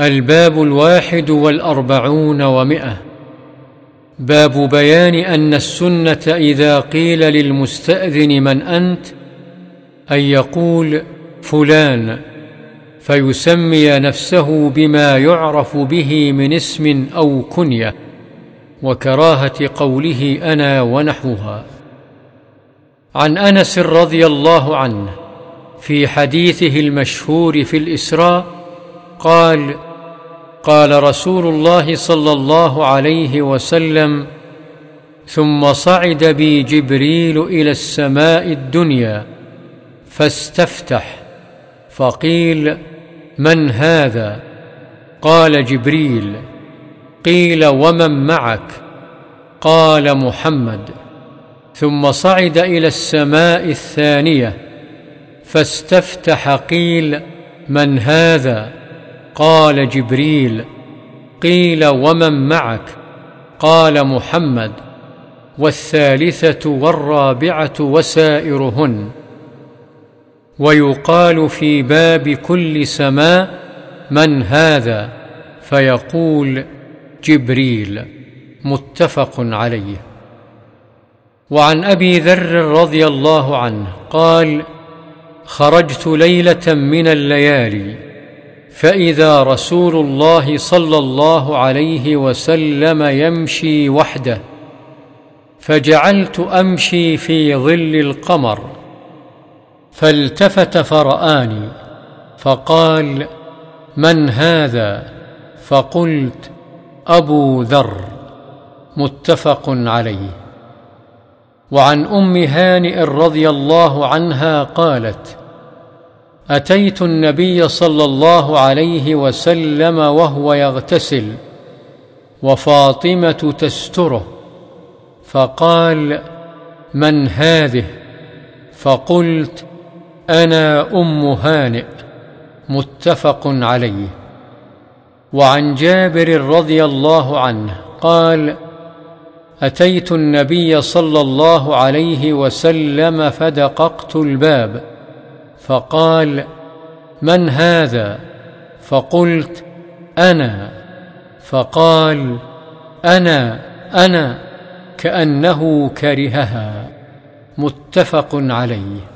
الباب الواحد والأربعون ومئة. باب بيان أن السنة إذا قيل للمستأذن من أنت أن يقول فلان فيسمي نفسه بما يعرف به من اسم أو كنية وكراهة قوله أنا ونحوها. عن أنس رضي الله عنه في حديثه المشهور في الإسراء قال قال رسول الله صلى الله عليه وسلم ثم صعد بي جبريل إلى السماء الدنيا فاستفتح فقيل من هذا؟ قال جبريل قيل ومن معك؟ قال محمد ثم صعد إلى السماء الثانية فاستفتح قيل من هذا؟ قال جبريل قيل ومن معك؟ قال محمد والثالثة والرابعة وسائرهن. ويقال في باب كل سماء من هذا؟ فيقول جبريل متفق عليه. وعن أبي ذر رضي الله عنه قال خرجت ليلة من الليالي فإذا رسول الله صلى الله عليه وسلم يمشي وحده فجعلت أمشي في ظل القمر فالتفت فرآني فقال من هذا؟ فقلت أبو ذر. متفق عليه. وعن أم هانئ رضي الله عنها قالت أتيت النبي صلى الله عليه وسلم وهو يغتسل وفاطمة تستره فقال من هذه؟ فقلت أنا أم هانئ. متفق عليه. وعن جابر رضي الله عنه قال أتيت النبي صلى الله عليه وسلم فدققت الباب فقال من هذا؟ فقلت أنا. فقال أنا أنا كأنه كرهها. متفق عليه.